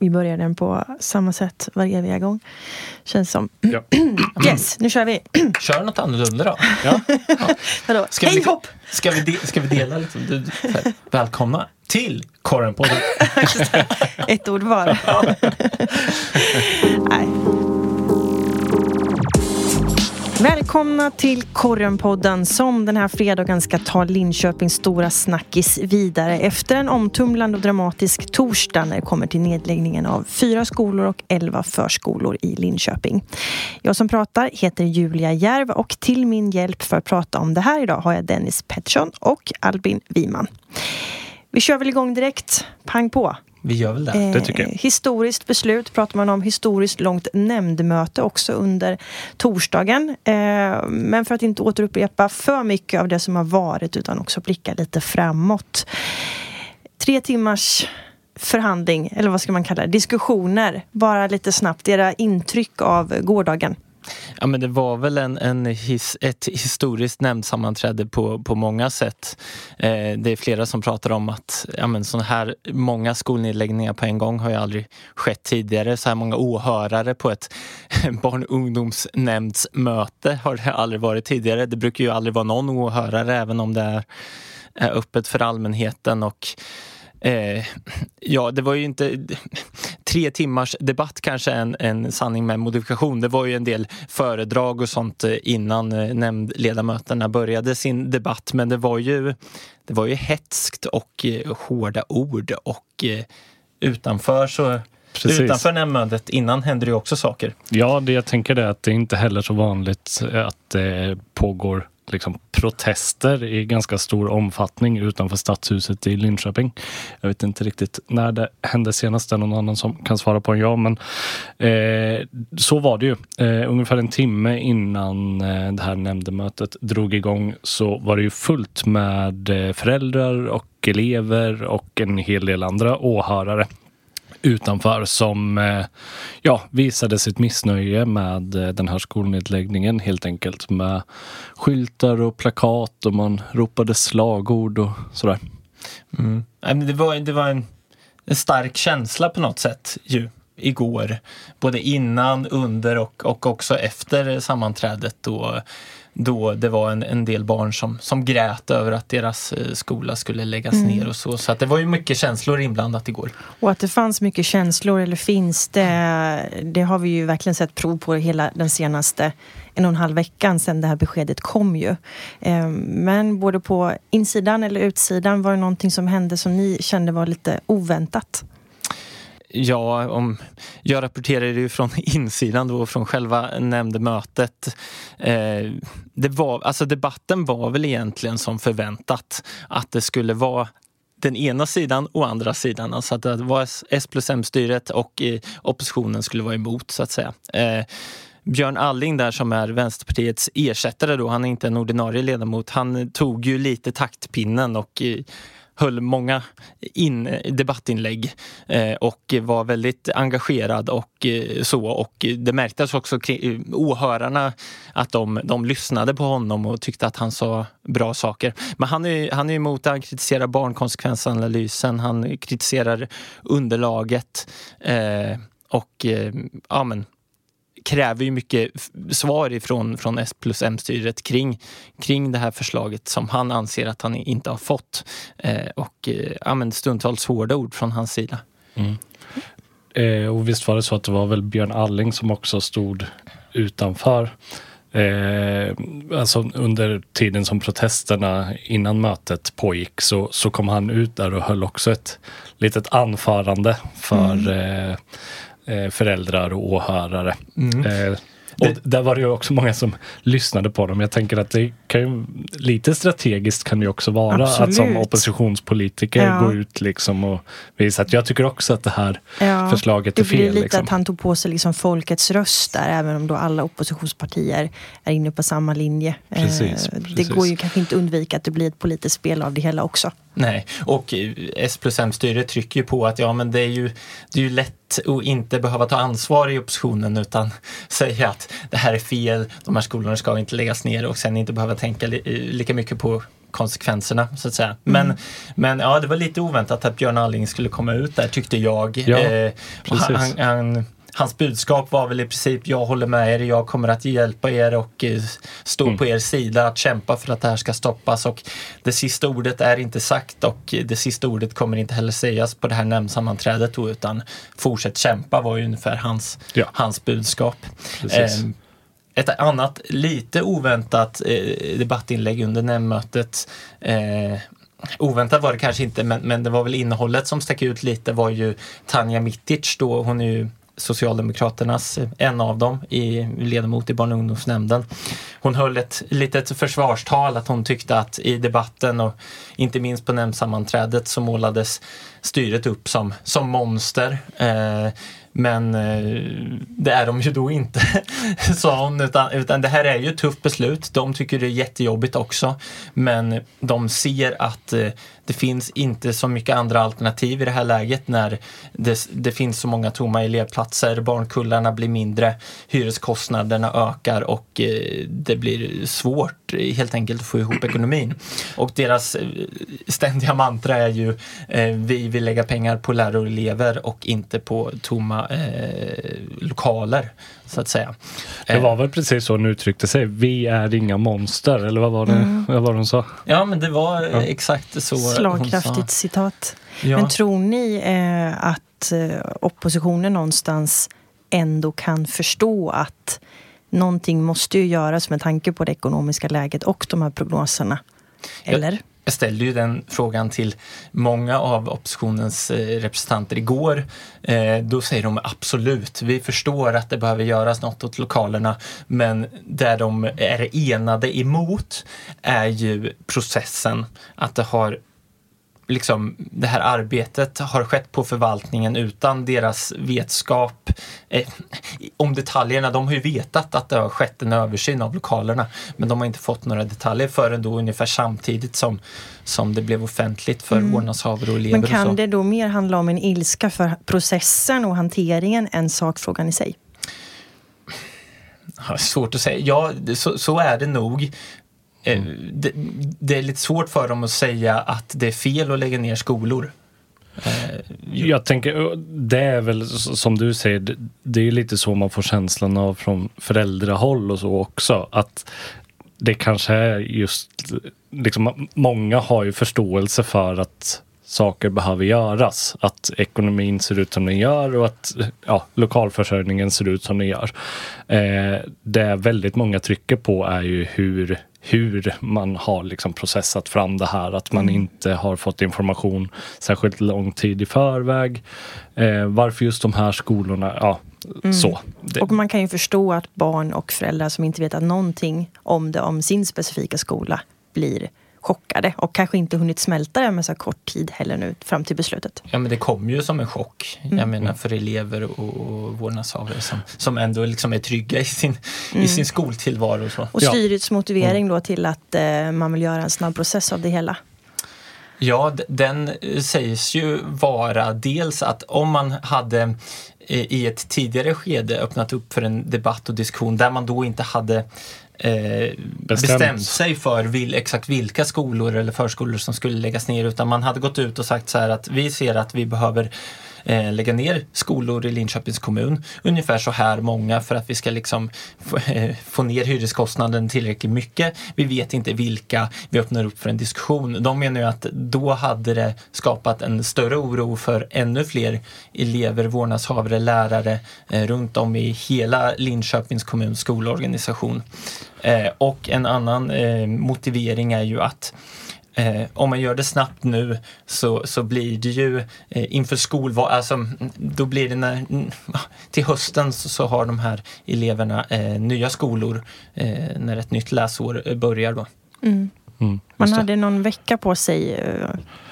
vi börjar den på samma sätt varje eviga gång. Känns som. Ja. yes, nu kör vi. Kör något annorlunda då. Ja. Vadå? Ska Hej vi, hopp! Ska vi, de, ska vi dela liksom? Du, här, välkomna till Korrenpodden. Ett ord var. Nej. Välkomna till Korrenpodden som den här fredagen ska ta Linköpings stora snackis vidare efter en omtumlande och dramatisk torsdag när det kommer till nedläggningen av fyra skolor och elva förskolor i Linköping. Jag som pratar heter Julia Järv och till min hjälp för att prata om det här idag har jag Dennis Pettersson och Albin Wiman. Vi kör väl igång direkt. Pang på! Vi gör väl det. det tycker jag. Eh, historiskt beslut pratar man om historiskt långt nämndmöte också under torsdagen. Eh, men för att inte återupprepa för mycket av det som har varit utan också blicka lite framåt. Tre timmars förhandling, eller vad ska man kalla det, diskussioner. Bara lite snabbt, era intryck av gårdagen. Ja, men det var väl en, en his, ett historiskt nämndsammanträde på, på många sätt. Eh, det är flera som pratar om att ja, men sån här många skolnedläggningar på en gång har ju aldrig skett tidigare. Så här många åhörare på ett barn och ungdomsnämndsmöte har det aldrig varit tidigare. Det brukar ju aldrig vara någon åhörare även om det är, är öppet för allmänheten. och Eh, ja, det var ju inte tre timmars debatt kanske en, en sanning med modifikation. Det var ju en del föredrag och sånt eh, innan eh, nämndledamöterna började sin debatt. Men det var ju, det var ju hetskt och eh, hårda ord och utanför så Precis. Utanför nämndmötet innan hände det ju också saker. Ja, det jag tänker är att det är inte heller så vanligt att det pågår liksom protester i ganska stor omfattning utanför stadshuset i Linköping. Jag vet inte riktigt när det hände senast, det är någon annan som kan svara på än jag. Men eh, så var det ju. Eh, ungefär en timme innan eh, det här nämndemötet drog igång så var det ju fullt med eh, föräldrar och elever och en hel del andra åhörare utanför som eh, ja, visade sitt missnöje med eh, den här skolnedläggningen helt enkelt med skyltar och plakat och man ropade slagord och sådär. Mm. Det var, det var en, en stark känsla på något sätt ju igår. Både innan, under och, och också efter sammanträdet då, då det var en, en del barn som, som grät över att deras eh, skola skulle läggas Mm. ner och så. Så att det var ju mycket känslor inblandat igår. Och att det fanns mycket känslor, eller finns det, det har vi ju verkligen sett prov på hela den senaste en och en halv veckan sedan det här beskedet kom ju. Eh, Men både på insidan eller utsidan, var det någonting som hände som ni kände var lite oväntat? Ja, om, jag rapporterade ju från insidan då, från själva nämndmötet. Eh, det var, alltså debatten var väl egentligen som förväntat att det skulle vara den ena sidan och andra sidan. Alltså att det var S- plus M-styret och eh, oppositionen skulle vara emot så att säga. Eh, Björn Alling där som är Vänsterpartiets ersättare då, han är inte en ordinarie ledamot, han tog ju lite taktpinnen och eh, höll många in, debattinlägg eh, och var väldigt engagerad och eh, så. Och det märktes också kring, eh, åhörarna att de, de lyssnade på honom och tyckte att han sa bra saker. Men han är, han är emot, han kritiserar barnkonsekvensanalysen, han kritiserar underlaget eh, och eh, ja men kräver ju mycket svar ifrån från S plus M-styret kring, kring det här förslaget som han anser att han inte har fått. Eh, och eh, stundtals hårda ord från hans sida. Eh, och visst var det så att det var väl Björn Alling som också stod utanför. Eh, alltså under tiden som protesterna innan mötet pågick så, så kom han ut där och höll också ett litet anförande för eh, eh, föräldrar och åhörare. Eh, och där var det ju också många som lyssnade på dem. Jag tänker att det kan ju, lite strategiskt kan det ju också vara att som Absolut. oppositionspolitiker Ja. gå ut liksom och visa att jag tycker också att det här Ja, förslaget det är blir fel. lite Liksom. att han tog på sig liksom folkets röst där, även om då alla oppositionspartier är inne på samma linje. Eh, Precis, Det precis. går ju kanske inte undvika att det blir ett politiskt spel av det hela också. Nej, och eh, S plus M-styret trycker ju på att ja, men det är ju, det är ju lätt att inte behöva ta ansvar i oppositionen utan säga att det här är fel, de här skolorna ska inte läggas ner och sen inte behöva tänka li, lika mycket på konsekvenserna så att säga. Men, mm. men ja, det var lite oväntat att Björn Alling skulle komma ut där tyckte jag. Ja, eh, han, han, hans budskap var väl i princip jag håller med er, jag kommer att hjälpa er och eh, stå mm. på er sida att kämpa för att det här ska stoppas och det sista ordet är inte sagt och det sista ordet kommer inte heller sägas på det här nämndsammanträdet då utan fortsätt kämpa var ju ungefär hans, ja. hans budskap. Eh, ett annat lite oväntat eh, debattinlägg under nämndmötet eh, Oväntat var det kanske inte, men, men det var väl innehållet som stack ut lite var ju Tanja Mitic då, hon är ju Socialdemokraternas, en av dem, i ledamot i barn och ungdomsnämnden. Hon höll ett litet försvarstal att hon tyckte att i debatten och inte minst på nämndsammanträdet så målades styret upp som, som monster. Eh, men eh, det är de ju då inte, sa hon. Utan, utan det här är ju ett tufft beslut. De tycker det är jättejobbigt också. Men de ser att eh, det finns inte så mycket andra alternativ i det här läget när det, det finns så många tomma elevplatser, barnkullarna blir mindre, hyreskostnaderna ökar och eh, det blir svårt helt enkelt att få ihop ekonomin. Och deras eh, ständiga mantra är ju eh, vi vill lägga pengar på lärare och elever och inte på tomma eh, lokaler så att säga. Det var väl precis så hon uttryckte sig. Vi är inga monster eller vad var det, mm. vad var hon sa? Ja men det var ja. exakt så Slagkraftigt citat. Ja. Men tror ni eh, att eh, oppositionen någonstans ändå kan förstå att någonting måste ju göras med tanke på det ekonomiska läget och de här prognoserna? Eller? Jag, jag ställde ju den frågan till många av oppositionens eh, representanter igår. Eh, då säger de absolut, vi förstår att det behöver göras något åt lokalerna men där de är enade emot är ju processen. Att det har liksom, det här arbetet har skett på förvaltningen utan deras vetskap eh, om detaljerna. De har ju vetat att det har skett en översyn av lokalerna men de har inte fått några detaljer förrän då ungefär samtidigt som, som det blev offentligt för mm. vårdnadshavare och elever. Men kan det då mer handla om en ilska för processen och hanteringen än sakfrågan i sig? Svårt att säga. Ja, så, så är det nog. Mm. Det, det, är lite svårt för dem att säga att det är fel att lägga ner skolor. Eh, Jag tänker, eh, det är väl som du säger, det är lite så man får känslan av från föräldrahåll och så också. Att det kanske är just, liksom, många har ju förståelse för att saker behöver göras. Att ekonomin ser ut som den gör och att ja, lokalförsörjningen ser ut som den gör. Eh, det väldigt många trycker på är ju hur hur man har liksom processat fram det här. Att man mm. inte har fått information särskilt lång tid i förväg. Eh, varför just de här skolorna, ja mm. så. Det. Och man kan ju förstå att barn och föräldrar som inte vet någonting om det, om sin specifika skola, blir chockade och kanske inte hunnit smälta det med så kort tid heller nu fram till beslutet. Ja men det kom ju som en chock. Mm. Jag menar för elever och, och vårdnadshavare som, som ändå liksom är trygga i sin, mm. i sin skoltillvaro. Och, så. och styrets ja. motivering då till att eh, man vill göra en snabb process av det hela. Ja, den sägs ju vara dels att om man hade eh, i ett tidigare skede öppnat upp för en debatt och diskussion där man då inte hade eh, bestämt. sig för vil, exakt vilka skolor eller förskolor som skulle läggas ner utan man hade gått ut och sagt så här att vi ser att vi behöver eh, lägga ner skolor i Linköpings kommun. Ungefär så här många för att vi ska liksom få, eh, få ner hyreskostnaden tillräckligt mycket. Vi vet inte vilka. Vi öppnar upp för en diskussion. De menar ju att då hade det skapat en större oro för ännu fler elever, vårdnadshavare, lärare eh, runt om i hela Linköpings kommuns skolorganisation. Eh, och en annan eh, motivering är ju att Eh, om man gör det snabbt nu så, så blir det ju eh, inför skolval, alltså då blir det när, till hösten så, så har de här eleverna eh, nya skolor eh, när ett nytt läsår börjar då. Mm. Mm, man hade någon vecka på sig, eh,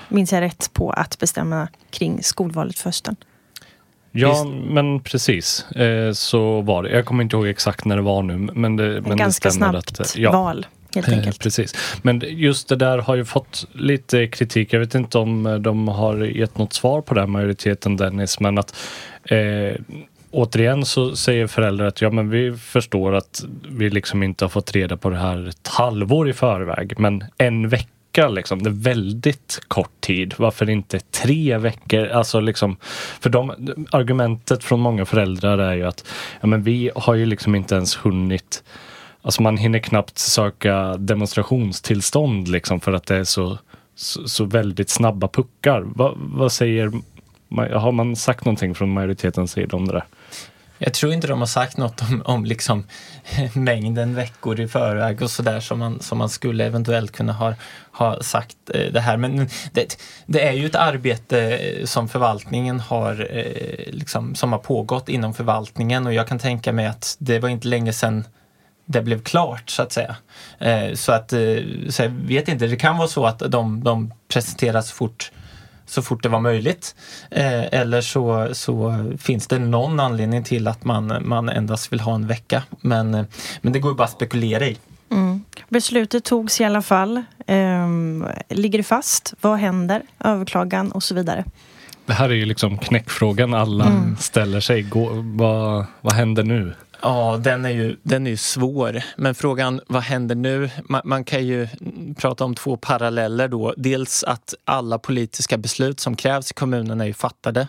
minns jag rätt, på att bestämma kring skolvalet för hösten. Ja, men precis. Eh, så var det. Jag kommer inte ihåg exakt när det var nu. Men det, men ganska det snabbt att, ja. val helt eh, enkelt. Precis. Men just det där har ju fått lite kritik. Jag vet inte om de har gett något svar på det, majoriteten Dennis, men att eh, återigen så säger föräldrar att ja, men vi förstår att vi liksom inte har fått reda på det här ett halvår i förväg, men en vecka vecka liksom. Det är väldigt kort tid. Varför inte tre veckor? Alltså liksom, för de, argumentet från många föräldrar är ju att ja, men vi har ju liksom inte ens hunnit Alltså man hinner knappt söka demonstrationstillstånd liksom för att det är så, så, så väldigt snabba puckar. Va, vad säger, har man sagt någonting från majoritetens sida om det där? Jag tror inte de har sagt något om, om liksom mängden veckor i förväg och sådär som man, som man skulle eventuellt kunna ha, ha sagt eh, det här. Men det, det, är ju ett arbete eh, som förvaltningen har, eh, liksom, som har pågått inom förvaltningen och jag kan tänka mig att det var inte länge sedan det blev klart så att säga. så att, så jag vet inte, det kan vara så att de, de presenteras fort så fort det var möjligt. Eh, eller så, så finns det någon anledning till att man, man endast vill ha en vecka. Men, eh, men det går ju bara att spekulera i. Mm. Beslutet togs i alla fall. Ehm, ligger det fast? Vad händer? Överklagan och så vidare. Det här är ju liksom knäckfrågan alla mm. ställer sig. Gå, vad, vad händer nu? Ja, den är ju, den är ju svår. Men frågan, vad händer nu? Man, man, kan ju prata om två paralleller då. Dels att alla politiska beslut som krävs i kommunen är ju fattade.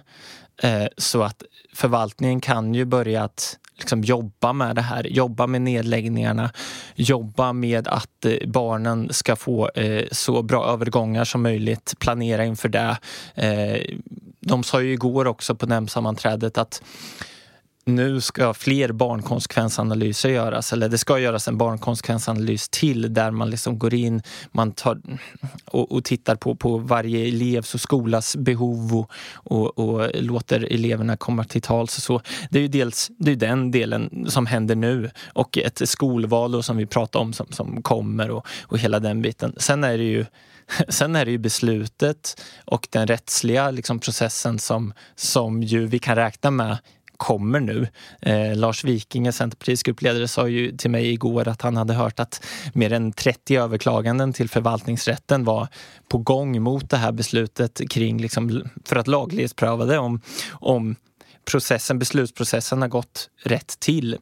Eh, så att förvaltningen kan ju börja att liksom jobba med det här, jobba med nedläggningarna, jobba med att eh, barnen ska få eh, så bra övergångar som möjligt, planera inför det. Eh, de sa ju igår också på nämndsammanträdet att nu ska fler barnkonsekvensanalyser göras, eller det ska göras en barnkonsekvensanalys till där man liksom går in man tar, och, och tittar på, på varje elevs och skolas behov och, och, och, låter eleverna komma till tals. Så det är ju dels det är den delen som händer nu och ett skolval som vi pratar om som, som kommer och, och hela den biten. Sen är det ju Sen är det ju beslutet och den rättsliga liksom, processen som, som ju vi kan räkna med kommer nu. Eh, Lars Wikinge, Centerpartiets gruppledare, sa ju till mig igår att han hade hört att mer än 30 överklaganden till förvaltningsrätten var på gång mot det här beslutet kring, liksom, för att laglighetspröva det om, om processen, beslutsprocessen har gått rätt till.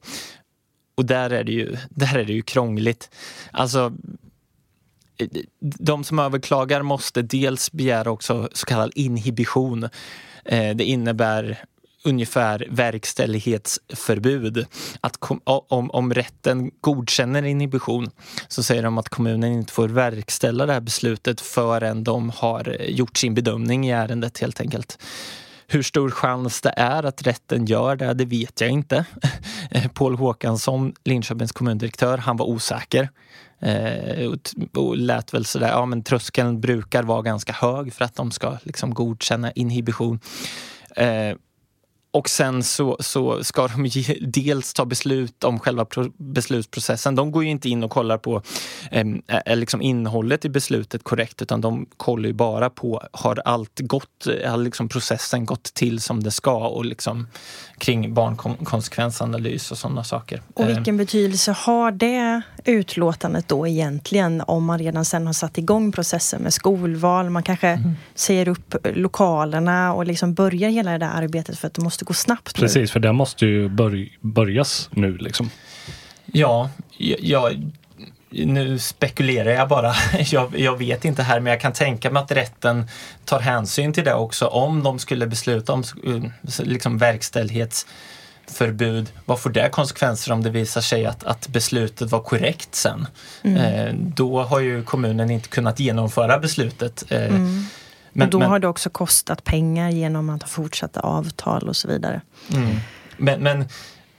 Och där är det ju, där är det ju krångligt. Alltså, de som överklagar måste dels begära också så kallad inhibition. Eh, det innebär ungefär verkställighetsförbud. Att om, om rätten godkänner inhibition så säger de att kommunen inte får verkställa det här beslutet förrän de har gjort sin bedömning i ärendet helt enkelt. Hur stor chans det är att rätten gör det, det vet jag inte. Paul Håkansson, Linköpings kommundirektör, han var osäker. Eh, och lät väl sådär, ja men tröskeln brukar vara ganska hög för att de ska liksom godkänna inhibition. Eh, och sen så, så ska de ge, dels ta beslut om själva pro, beslutsprocessen. De går ju inte in och kollar på eh, liksom innehållet i beslutet korrekt utan de kollar ju bara på har allt gått, har liksom processen gått till som det ska och liksom kring barnkonsekvensanalys och sådana saker. Och vilken betydelse har det utlåtandet då egentligen om man redan sen har satt igång processen med skolval, man kanske mm. säger upp lokalerna och liksom börjar hela det där arbetet för att det måste gå snabbt. Precis, nu. för det måste ju börj börjas nu liksom. Ja, jag, nu spekulerar jag bara. Jag, jag, vet inte här, men jag kan tänka mig att rätten tar hänsyn till det också om de skulle besluta om liksom verkställighetsförbud. Vad får det konsekvenser om det visar sig att, att beslutet var korrekt sen? Mm. Eh, då har ju kommunen inte kunnat genomföra beslutet. Eh, mm. Men, då men, har det också kostat pengar genom att ha fortsatta avtal och så vidare. Mm. Men, men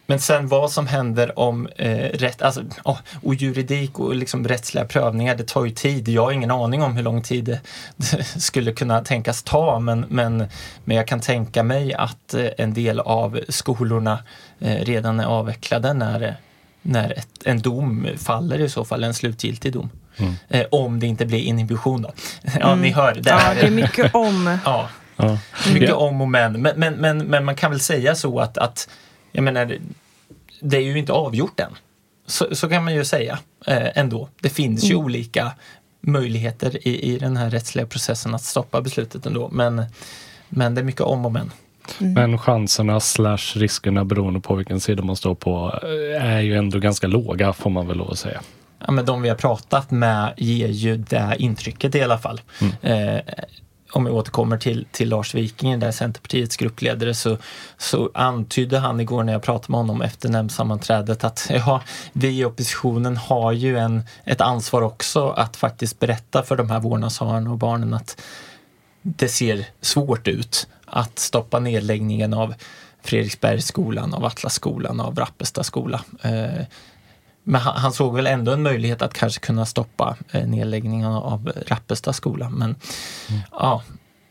men sen vad som händer om eh, rätt, alltså, oh, och juridik och liksom rättsliga prövningar, det tar ju tid. Jag har ingen aning om hur lång tid det, det skulle kunna tänkas ta men, men, men jag kan tänka mig att eh, en del av skolorna eh, redan är avvecklade när, när ett, en dom faller i så fall, en slutgiltig dom. Mm. Eh, om det inte blir inhibition då. ja, mm. ni hör. Det är, ja, det är mycket om. ja, ja. Mycket om och men. Men, men, men, men man kan väl säga så att, att jag menar, det är ju inte avgjort än. Så, så kan man ju säga eh, ändå. Det finns ju mm. olika möjligheter i, i den här rättsliga processen att stoppa beslutet ändå. Men, men det är mycket om och men. Mm. Men chanserna slash riskerna beroende på vilken sida man står på eh, är ju ändå ganska låga får man väl lov att säga. ja, men de vi har pratat med ger ju det intrycket i alla fall. Mm. Eh, om jag återkommer till, till Lars Viking, där Centerpartiets gruppledare, så, så antydde han igår när jag pratade med honom efter nämndsammanträdet att ja, vi i oppositionen har ju en, ett ansvar också att faktiskt berätta för de här vårdnadshavarna och barnen att det ser svårt ut att stoppa nedläggningen av Fredriksbergsskolan, av Atlasskolan, av Rappesta skola. Eh, men han, såg väl ändå en möjlighet att kanske kunna stoppa eh, nedläggningen av Rappesta skola. Men mm. ja,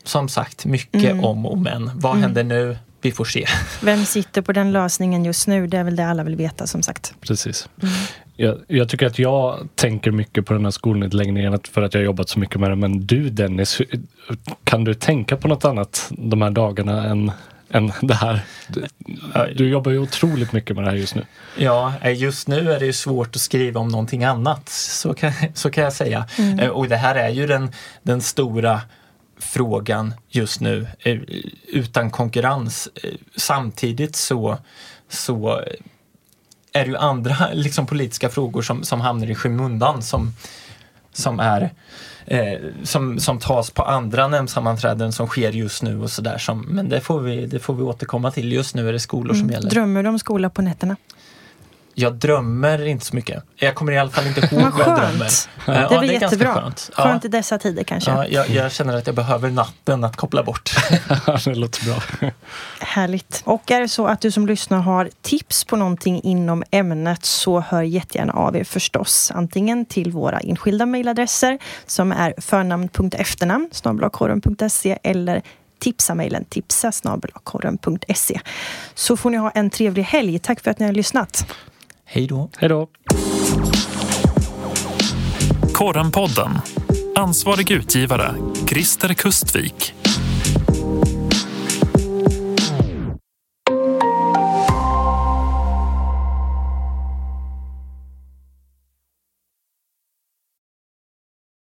som sagt, mycket mm. om och men. Vad mm. händer nu? Vi får se. Vem sitter på den lösningen just nu? Det är väl det alla vill veta som sagt. Precis. Jag, jag, tycker att jag tänker mycket på den här skolnedläggningen för att jag jobbat så mycket med det. Men du Dennis, kan du tänka på något annat de här dagarna än än det här. Du, du, jobbar ju otroligt mycket med det här just nu. Ja, eh, just nu är det ju svårt att skriva om någonting annat. Så kan, så kan jag säga. Mm. Eh, och det här är ju den, den stora frågan just nu eh, utan konkurrens. Samtidigt så, så är det ju andra liksom, politiska frågor som, som hamnar i skymundan som, som är eh, som, som tas på andra nämndsammanträden som sker just nu och sådär. Men det får, vi, det får vi återkomma till. Just nu är det skolor mm. som gäller. Drömmer du om skola på nätterna? Jag drömmer inte så mycket. Jag kommer i alla fall inte ihåg vad jag drömmer. Det är väl ja, jättebra. Skönt. Ja. skönt i dessa tider kanske. Ja, jag, jag, känner att jag behöver natten att koppla bort. det låter bra. Härligt. Och är det så att du som lyssnar har tips på någonting inom ämnet så hör jättegärna av er förstås. Antingen till våra enskilda mejladresser som är förnamn.efternamn snabelakorren.se eller tipsa mejlen tipsa Så får ni ha en trevlig helg. Tack för att ni har lyssnat. Hej då. Hej då. Korrenpodden. Ansvarig utgivare Christer Kustvik